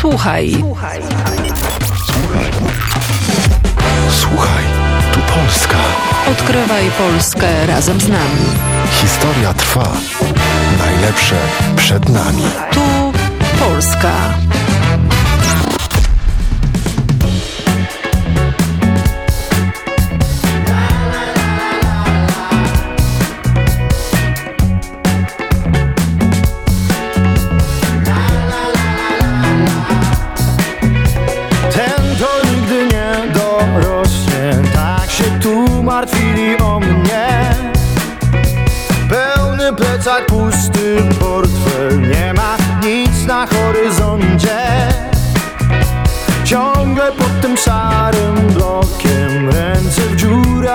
Słuchaj. Słuchaj. Słuchaj, tu Polska. Odkrywaj Polskę razem z nami. Historia trwa. Najlepsze przed nami. Tu Polska.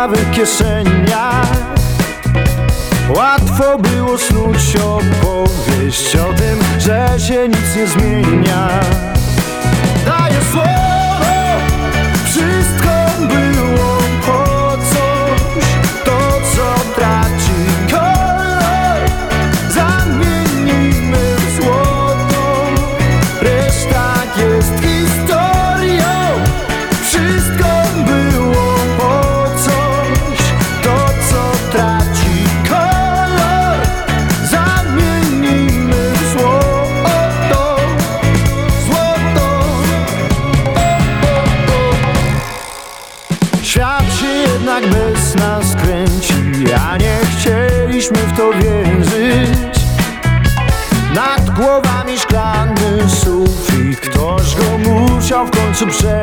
Dziurawych kieszeniach Łatwo było snuć opowieść o tym, że się nic nie zmienia sufit Kto është gomu, qafton që pse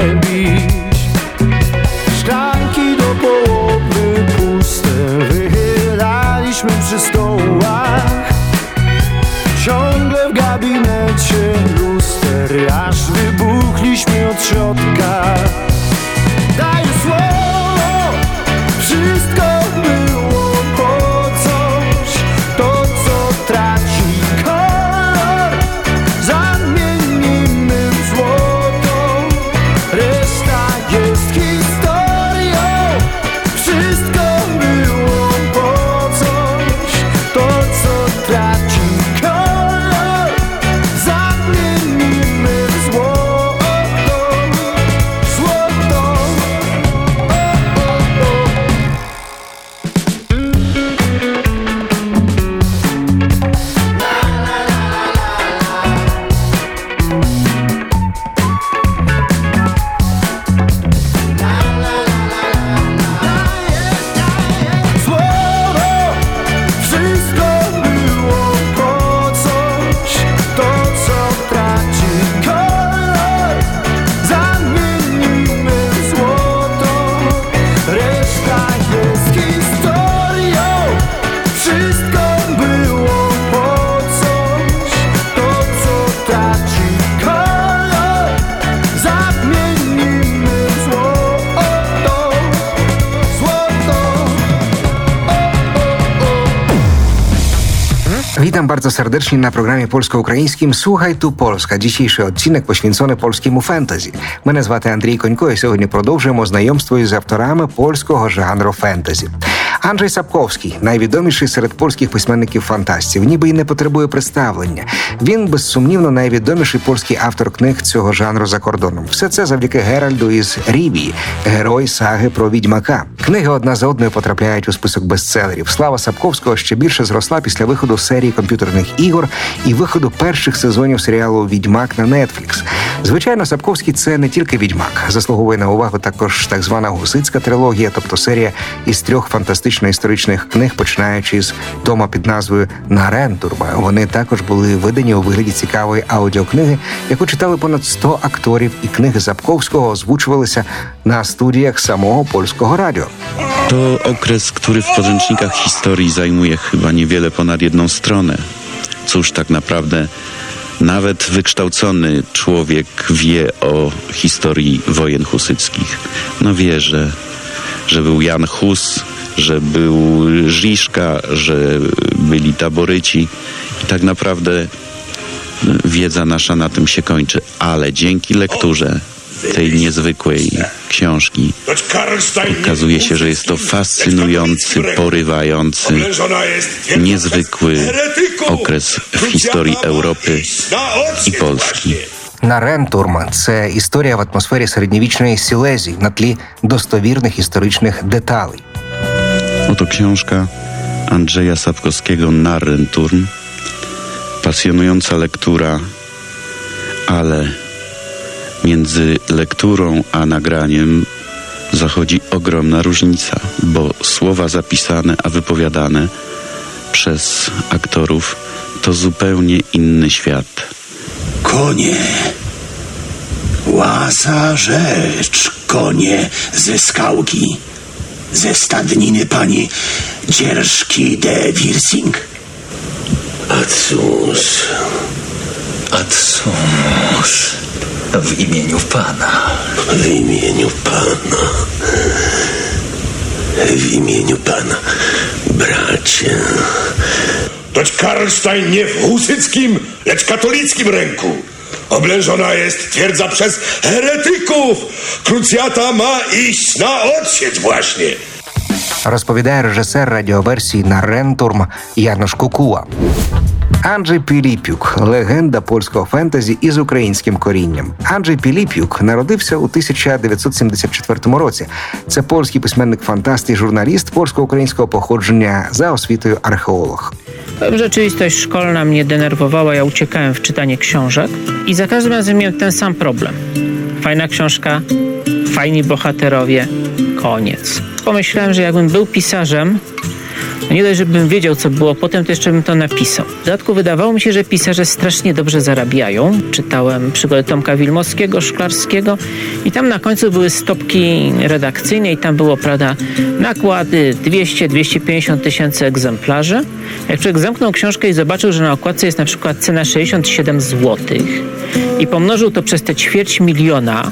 Witam bardzo serdecznie na programie polsko-українським Słuchaj tu Polska. Dzisiejszy odcinek poświęcony polskiemu фентезі. Мене звати Андрій Конько, і сьогодні продовжуємо знайомство із авторами польського жанру фентезі. Анджей Сапковський, найвідоміший серед польських письменників фантастів, ніби й не потребує представлення. Він безсумнівно найвідоміший польський автор книг цього жанру за кордоном. Все це завдяки Геральду із Рівії, герой саги про відьмака. Книги одна за одною потрапляють у список бестселерів. Слава Сапковського ще більше зросла після виходу серії комп'ютерних ігор і виходу перших сезонів серіалу Відьмак на Netflix. Звичайно, Сапковський це не тільки відьмак. Заслуговує на увагу також так звана гусицька трилогія, тобто серія із трьох фантастично-історичних книг, починаючи з тома під назвою Нарентурба. Вони також були видані у вигляді цікавої аудіокниги, яку читали понад 100 акторів, і книги Сапковського озвучувалися на студіях самого польського радіо. To okres, który w podręcznikach historii zajmuje chyba niewiele ponad jedną stronę. Cóż, tak naprawdę nawet wykształcony człowiek wie o historii wojen husyckich. No wie, że, że był Jan Hus, że był Żiszka, że byli taboryci i tak naprawdę wiedza nasza na tym się kończy, ale dzięki lekturze tej niezwykłej książki okazuje się, że jest to fascynujący, porywający, niezwykły okres w historii Europy i Polski. Нарентурм це історія в атмосфері середньовічної Сілезії на тлі достовірних історичних деталей. Oto książka Andrzeja Sapkowskiego Narrenturm. Pasjonująca lektura, ale między lekturą a nagraniem zachodzi ogromna różnica, bo słowa zapisane, a wypowiadane przez aktorów to zupełnie inny świat. Konie. Łasa rzecz, konie ze skałki. Ze stadniny pani Dzierżki de Wirsing. A cóż, a cóż, w imieniu Pana. W imieniu pana. W imieniu pana. Bracie. Toć Karlstein nie w husyckim, lecz katolickim ręku. Oblężona jest twierdza przez heretyków. Krucjata ma iść na odsiecz właśnie. Розповідає режисер радіоверсії Нарентурм Януш Кукуа. Анджей Піліпюк легенда польського фентезі із українським корінням. Анджей Піліпюк народився у 1974 році. Це польський письменник фантаст і журналіст польсько-українського походження за освітою археолог. Rzeczywistość szkolna mnie denerwowała, ja uciekałem w czytanie książek i za każdym razem miałem ten sam problem. Fajna książka, fajni bohaterowie, koniec. Pomyślałem, że jakbym był pisarzem, no nie dość, żebym wiedział, co było potem, to jeszcze bym to napisał. W dodatku wydawało mi się, że pisarze strasznie dobrze zarabiają. Czytałem przygody Tomka Wilmowskiego, Szklarskiego i tam na końcu były stopki redakcyjne i tam było, prawda, nakłady 200-250 tysięcy egzemplarzy. Jak człowiek zamknął książkę i zobaczył, że na okładce jest na przykład cena 67 zł i pomnożył to przez te ćwierć miliona,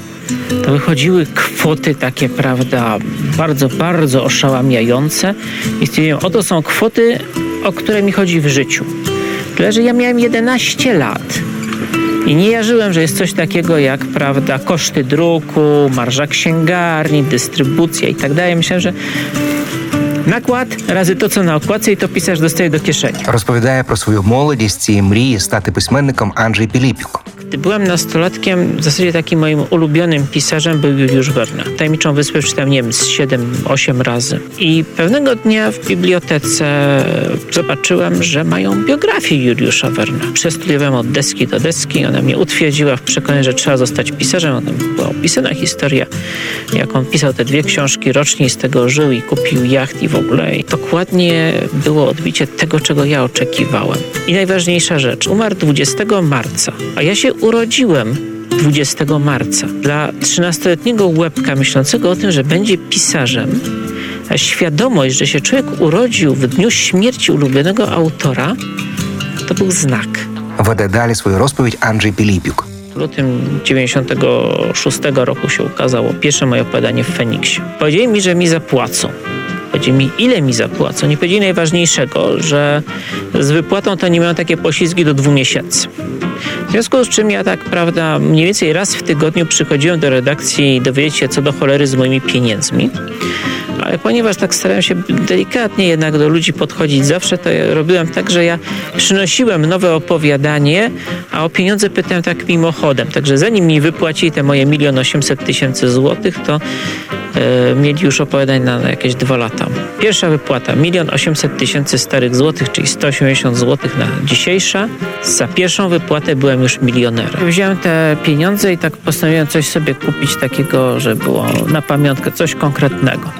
to wychodziły kwoty takie, prawda, bardzo, bardzo oszałamiające i stwierdziłem, oto są kwoty, o które mi chodzi w życiu. Tyle, że ja miałem 11 lat i nie jarzyłem, że jest coś takiego jak, prawda, koszty druku, marża księgarni, dystrybucja i tak dalej. Myślałem, że nakład razy to, co na okładce i to pisarz dostaje do kieszeni. Розповідає про свою молодість і мрії стати письменником Анджей Піліпюк. gdy byłem nastolatkiem, w zasadzie takim moim ulubionym pisarzem był Juliusz Werner. Tajemniczą Wyspę czytałem, nie wiem, z 7-8 razy. I pewnego dnia w bibliotece zobaczyłem, że mają biografię Juliusza Wernera. Przestudiowałem od deski do deski. Ona mnie utwierdziła w przekonaniu, że trzeba zostać pisarzem. Tam była opisana historia, jak on pisał te dwie książki rocznie z tego żył i kupił jacht i w ogóle. I dokładnie było odbicie tego, czego ja oczekiwałem. I najważniejsza rzecz. Umarł 20 marca, a ja się urodziłem 20 marca. Dla 13-letniego łebka myślącego o tym, że będzie pisarzem, a świadomość, że się człowiek urodził w dniu śmierci ulubionego autora, to był znak. Wodę dali swoją rozpowiedź Andrzej Pilipiuk. W lutym 96 roku się ukazało pierwsze moje opowiadanie w Feniksie. Powiedzieli mi, że mi zapłacą. Powiedzieli mi, ile mi zapłacą. Nie powiedzieli najważniejszego, że z wypłatą to nie mają takie poślizgi do dwóch miesięcy. W związku z czym ja tak, prawda, mniej więcej raz w tygodniu przychodziłem do redakcji dowiedzieć się, co do cholery z moimi pieniędzmi. Ale ponieważ tak starałem się delikatnie jednak do ludzi podchodzić zawsze, to ja robiłem tak, że ja przynosiłem nowe opowiadanie, a o pieniądze pytałem tak mimochodem. Także zanim mi wypłacili te moje milion osiemset tysięcy złotych, to e, mieli już opowiadań na, na jakieś dwa lata. Pierwsza wypłata milion osiemset tysięcy starych złotych, czyli 180 złotych na dzisiejsza. Za pierwszą wypłatę byłem już milionerem. Wziąłem te pieniądze i tak postanowiłem coś sobie kupić takiego, że było na pamiątkę coś konkretnego.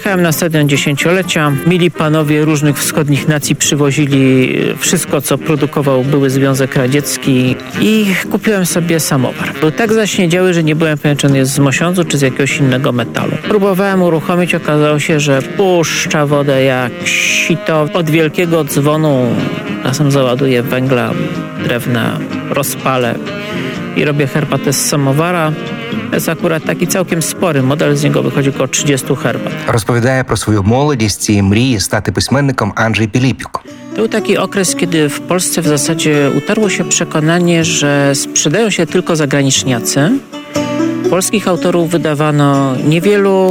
Pojechałem na stadion dziesięciolecia. Mili panowie różnych wschodnich nacji przywozili wszystko, co produkował były Związek Radziecki i kupiłem sobie samowar. Był tak zaśniedziały, że nie byłem pewien, czy on jest z mosiądzu, czy z jakiegoś innego metalu. Próbowałem uruchomić, okazało się, że puszcza wodę jak sito. Od wielkiego dzwonu czasem załaduję węgla, drewna, rozpalę i robię herbatę z samowara jest akurat taki całkiem spory model, z niego wychodzi około 30 herbat. Rozpowiadaje pro swoją młodość i mriję stać pismennikiem Andrzej Pilipik. Był taki okres, kiedy w Polsce w zasadzie utarło się przekonanie, że sprzedają się tylko zagraniczniacy, Polskich autorów wydawano niewielu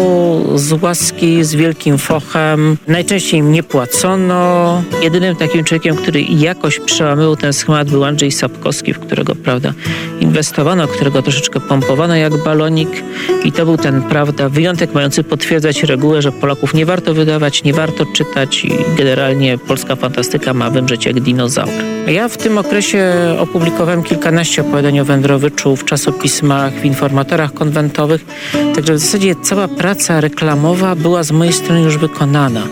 z łaski z wielkim fochem. Najczęściej im nie płacono. Jedynym takim człowiekiem, który jakoś przełamywał ten schemat był Andrzej Sapkowski, w którego, prawda, inwestowano, którego troszeczkę pompowano jak balonik i to był ten, prawda, wyjątek mający potwierdzać regułę, że Polaków nie warto wydawać, nie warto czytać i generalnie polska fantastyka ma wymrzeć jak dinozaur. Ja w tym okresie opublikowałem kilkanaście opowiadań o Wędrowiczu w czasopismach, w informatorach konwentowych, także w zasadzie cała praca reklamowa była z mojej strony już wykonana.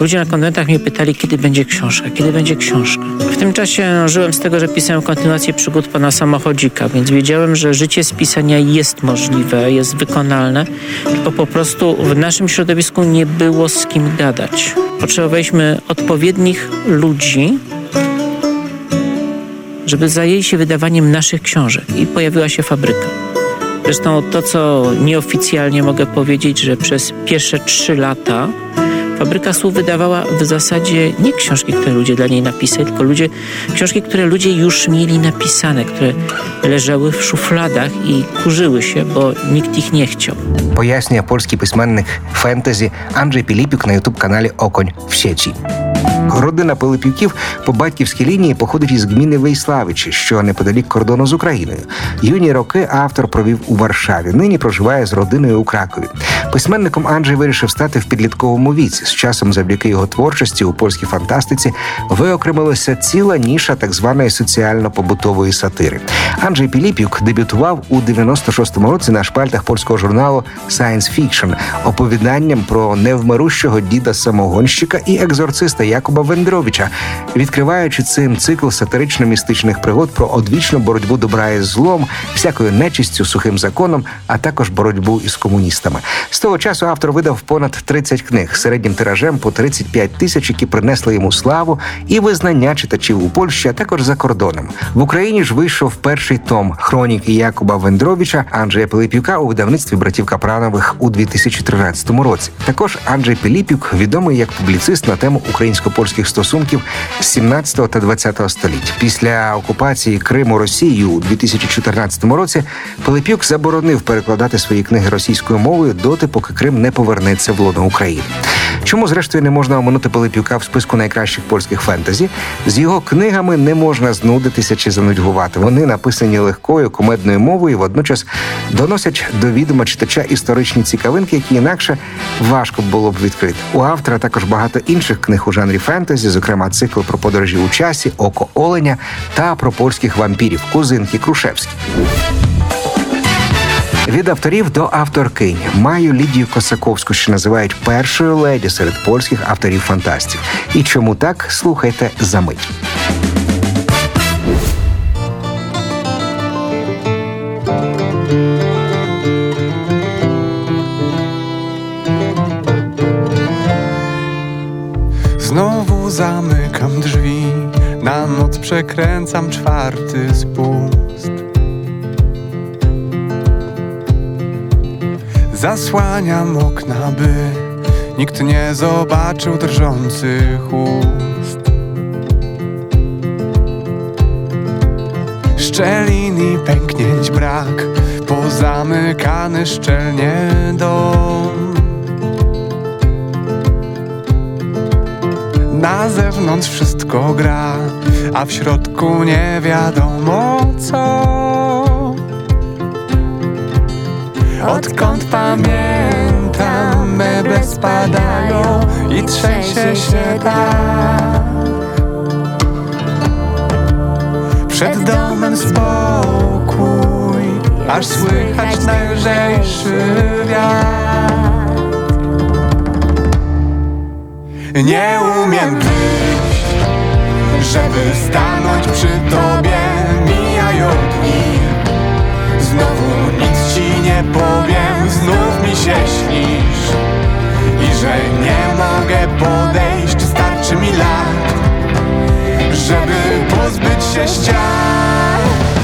Ludzie na konwentach mnie pytali, kiedy będzie książka, kiedy będzie książka. W tym czasie żyłem z tego, że pisałem kontynuację przygód pana samochodzika, więc wiedziałem, że życie z pisania jest możliwe, jest wykonalne, tylko po prostu w naszym środowisku nie było z kim gadać. Potrzebowaliśmy odpowiednich ludzi, żeby zajęli się wydawaniem naszych książek i pojawiła się fabryka. Zresztą to, co nieoficjalnie mogę powiedzieć, że przez pierwsze trzy lata Fabryka Słów wydawała w zasadzie nie książki, które ludzie dla niej napisali, tylko ludzie, książki, które ludzie już mieli napisane, które leżały w szufladach i kurzyły się, bo nikt ich nie chciał. Pojaśnia polski pismennik fantasy Andrzej Pilipiuk na YouTube kanale Okoń w sieci. Родина Пилипюків по батьківській лінії походить із гміни Вейславичі, що неподалік кордону з Україною. Юні роки автор провів у Варшаві. Нині проживає з родиною у Кракові. Письменником Анджей вирішив стати в підлітковому віці. З часом, завдяки його творчості у польській фантастиці, виокремилася ціла ніша так званої соціально-побутової сатири. Анджей Піліпюк дебютував у 96-му році на шпальтах польського журналу Science Fiction оповіданням про невмирущого діда самогонщика і екзорциста Якуба Вендровича, відкриваючи цим цикл сатирично-містичних пригод про одвічну боротьбу добра із злом, всякою нечистю, сухим законом, а також боротьбу із комуністами. З того часу автор видав понад 30 книг середнім тиражем по 35 тисяч, які принесли йому славу і визнання читачів у Польщі, а також за кордоном. В Україні ж вийшов перший том хроніки Якуба Вендровича Анджея Пилипюка у видавництві братів Капранових у 2013 році. Також Анджей Пилипюк відомий як публіцист на тему українсько-польських стосунків з 17 та 20 століть. Після окупації Криму Росією у 2014 році Пилипюк заборонив перекладати свої книги російською мовою доти, поки Крим не повернеться в лоно України. Чому, зрештою, не можна оминути Пилипюка в списку найкращих польських фентезі? З його книгами не можна знудитися чи занудьгувати. Вони написані легкою кумедною мовою, і водночас доносять до відома читача історичні цікавинки, які інакше важко було б відкрити. У автора також багато інших книг у жанрі фентезі, зокрема цикл про подорожі у часі, око оленя та про польських вампірів Кузинки Крушевські. Від авторів до авторкинь маю Лідію Косаковську, що називають першою леді серед польських авторів фантастів. І чому так слухайте за мить. Przekręcam czwarty spust. Zasłaniam okna, by nikt nie zobaczył drżących ust. Szczelin i pęknięć brak, pozamykany szczelnie dom. Na zewnątrz wszystko gra, a w środku nie wiadomo co. Odkąd pamiętam, meble spadają i trzęsie się dach. Przed domem spokój, aż słychać najlżejszy wiatr. Nie umiem żeby stanąć przy tobie. Mijają dni, znowu nic ci nie powiem, znów mi się śnisz. I że nie mogę podejść, starczy mi lat, żeby pozbyć się ścian.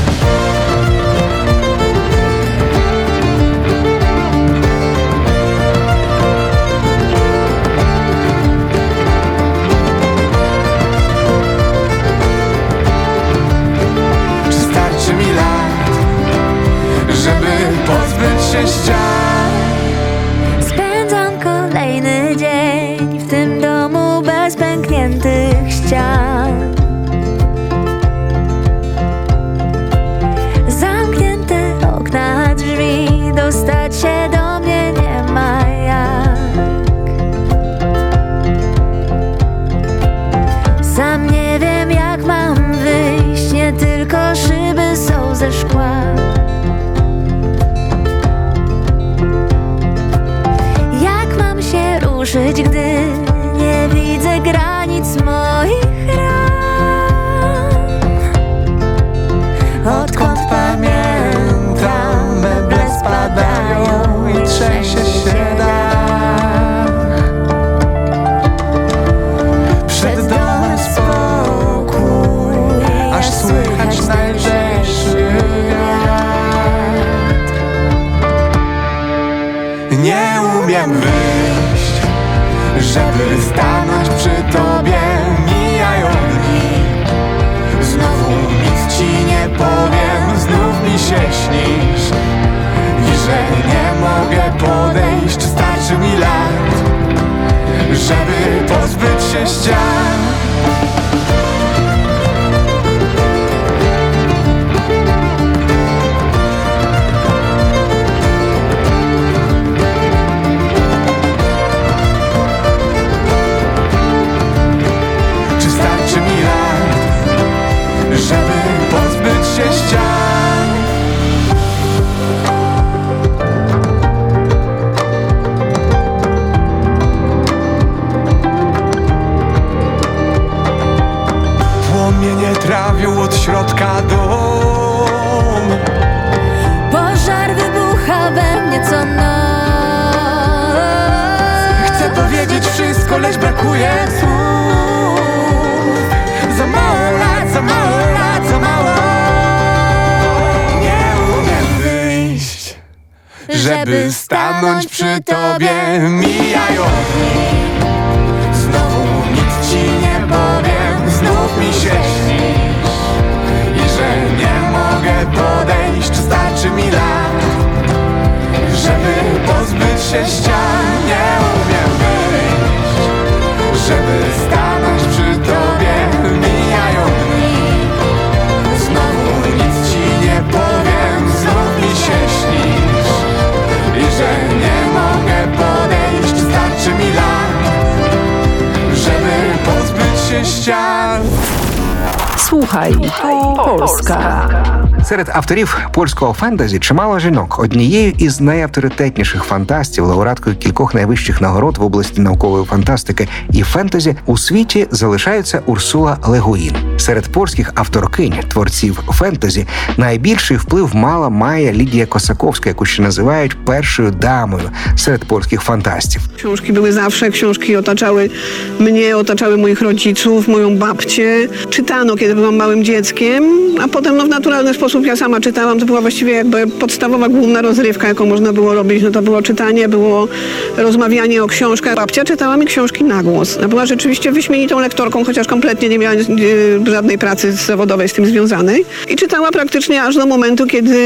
Серед авторів польського фентезі чимало жінок. Однією із найавторитетніших фантастів, лауреаткою кількох найвищих нагород в області наукової фантастики і фентезі у світі залишається Урсула Легуїн. Серед польських авторкинь, творців фентезі, найбільший вплив мала Майя Лідія Косаковська, яку ще називають першою дамою серед польських фантастів. Książki były zawsze, książki otaczały mnie, otaczały moich rodziców, moją babcię. Czytano, kiedy byłam małym dzieckiem, a potem no, w naturalny sposób ja sama czytałam. To była właściwie jakby podstawowa, główna rozrywka, jaką można było robić. No to było czytanie, było rozmawianie o książkach. Babcia czytała mi książki na głos. Była rzeczywiście wyśmienitą lektorką, chociaż kompletnie nie miała e, żadnej pracy zawodowej z tym związanej. I czytała praktycznie aż do momentu, kiedy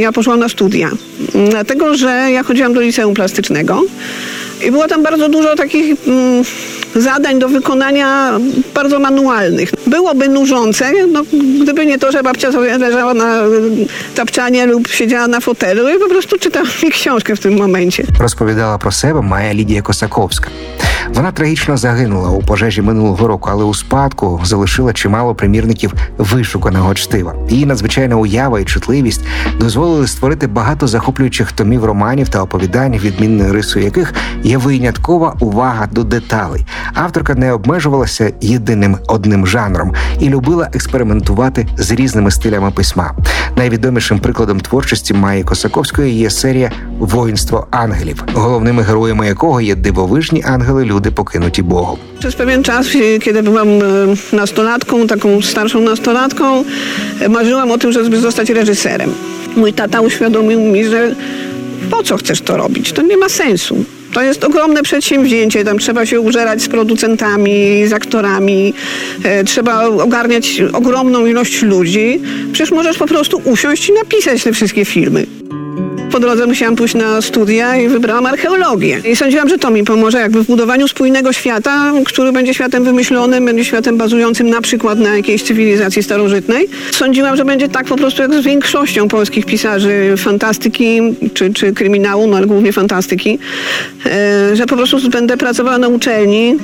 ja poszłam na studia. Dlatego, że ja chodziłam do liceum plastycznego. I było tam bardzo dużo takich mm, zadań do wykonania bardzo manualnych. Byłoby nużące, no, gdyby nie to, że babcia sobie leżała na y, tapczanie lub siedziała na fotelu i po prostu czytała mi książkę w tym momencie. Rozpowiadała pro siebie Maja Lidia Kosakowska. Вона трагічно загинула у пожежі минулого року, але у спадку залишила чимало примірників вишуканого чтива. Її надзвичайна уява і чутливість дозволили створити багато захоплюючих томів романів та оповідань, відмінною рисою яких є виняткова увага до деталей. Авторка не обмежувалася єдиним одним жанром і любила експериментувати з різними стилями письма. Найвідомішим прикладом творчості Майї Косаковської є серія Воїнство ангелів, головними героями якого є дивовижні ангели-люди, покинуті Богом. Przez pewien czas, y, kiedy byłam y, nastolatką, taką starszą nastolatką, y, marzyłam o tym, żeby zostać reżyserem. Mój tata uświadomił mi, że po co chcesz to robić? To nie ma sensu. To jest ogromne przedsięwzięcie, tam trzeba się użerać z producentami, z aktorami, e, trzeba ogarniać ogromną ilość ludzi. Przecież możesz po prostu usiąść i napisać te wszystkie filmy. Po drodze musiałam pójść na studia i wybrałam archeologię. I sądziłam, że to mi pomoże jakby w budowaniu spójnego świata, który będzie światem wymyślonym, będzie światem bazującym na przykład na jakiejś cywilizacji starożytnej. Sądziłam, że będzie tak po prostu jak z większością polskich pisarzy fantastyki czy, czy kryminału, no ale głównie fantastyki, e, że po prostu będę pracowała na uczelni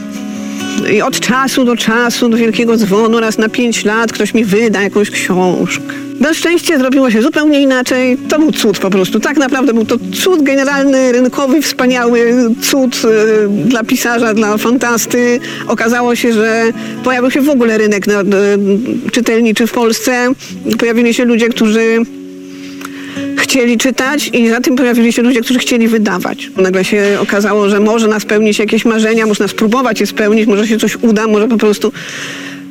i od czasu do czasu, do wielkiego dzwonu, raz na pięć lat ktoś mi wyda jakąś książkę. Na szczęście zrobiło się zupełnie inaczej. To był cud po prostu. Tak naprawdę był to cud generalny, rynkowy, wspaniały cud y, dla pisarza, dla fantasty. Okazało się, że pojawił się w ogóle rynek na, y, czytelniczy w Polsce. Pojawili się ludzie, którzy chcieli czytać i za tym pojawili się ludzie, którzy chcieli wydawać. Nagle się okazało, że może nas spełnić jakieś marzenia, można spróbować je spełnić, może się coś uda, może po prostu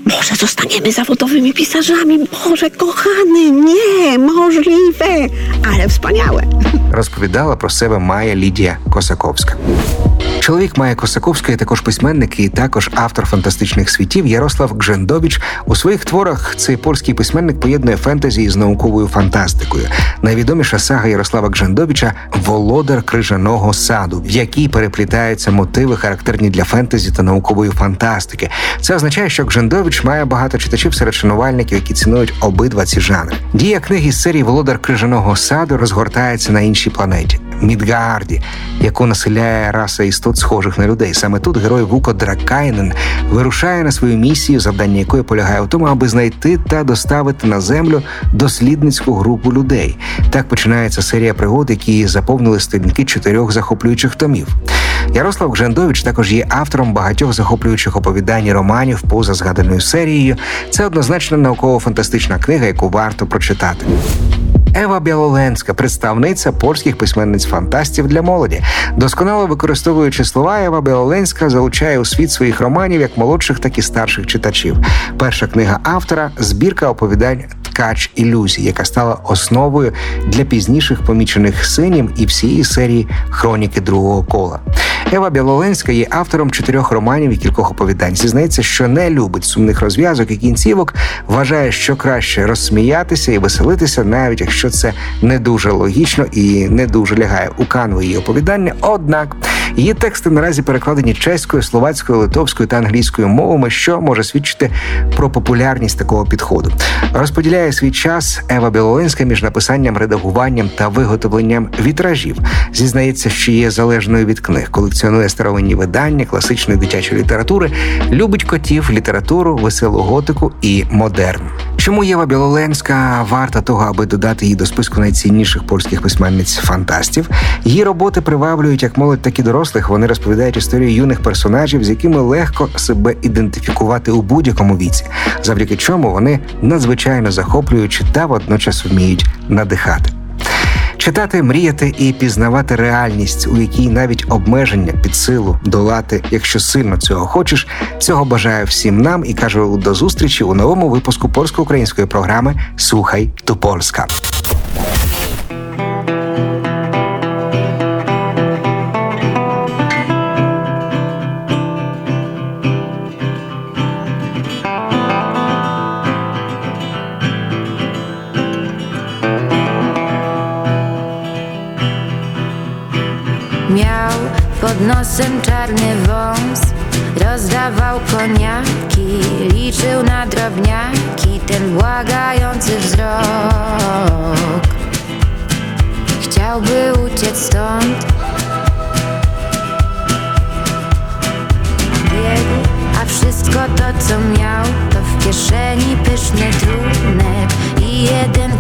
może zostaniemy zawodowymi pisarzami. Boże, kochany, nie, możliwe, ale wspaniałe. Розповідала про себе Майя Лідія Косаковська. Чоловік Майя Косаковської також письменник і також автор фантастичних світів Ярослав Гжендович. У своїх творах цей польський письменник поєднує фентезі з науковою фантастикою. Найвідоміша сага Ярослава Гжендовича Володар крижаного саду, в якій переплітаються мотиви, характерні для фентезі та наукової фантастики. Це означає, що Гжендович має багато читачів серед шанувальників, які цінують обидва ці жанри. Дія книги з серії Володар крижаного саду розгортається на іншій планеті Мідгаарді, яку населяє раса істот, схожих на людей. Саме тут герой Вуко Дракайнен вирушає на свою місію, завдання якої полягає у тому, аби знайти та доставити на землю дослідницьку групу людей. Так починається серія пригод, які заповнили сторінки чотирьох захоплюючих томів. Ярослав Гжендович також є автором багатьох захоплюючих оповідань і романів поза згаданою серією. Це однозначно науково-фантастична книга, яку варто прочитати. Ева Білоленська, представниця польських письменниць-фантастів для молоді. Досконало використовуючи слова, Ева Білоленська залучає у світ своїх романів як молодших, так і старших читачів. Перша книга автора збірка оповідань Ткач ілюзій, яка стала основою для пізніших помічених синім і всієї серії Хроніки другого кола. Ева Білоленська є автором чотирьох романів і кількох оповідань. Зізнається, що не любить сумних розв'язок і кінцівок, вважає, що краще розсміятися і веселитися, навіть якщо це не дуже логічно і не дуже лягає у канву її оповідання. Однак її тексти наразі перекладені чеською, словацькою, литовською та англійською мовами, що може свідчити про популярність такого підходу. Розподіляє свій час Ева Білоленська між написанням, редагуванням та виготовленням вітражів. Зізнається, що є залежною від книг, колекціонує старовинні видання, класичної дитячої літератури, любить котів, літературу, веселу готику і модерн. Чому Єва Білоленська варта того, аби додати її до списку найцінніших польських письменниць фантастів? Її роботи приваблюють як молодь, так і дорослих. Вони розповідають історію юних персонажів, з якими легко себе ідентифікувати у будь-якому віці, завдяки чому вони надзвичайно захоплюючі та водночас вміють надихати. Читати, мріяти і пізнавати реальність, у якій навіть обмеження під силу долати, якщо сильно цього хочеш. Цього бажаю всім нам і кажу до зустрічі у новому випуску польсько-української програми Слухай до Польська. Ten błagający wzrok. Chciałby uciec stąd. Biegł, a wszystko to co miał To w kieszeni pyszny trunek I jeden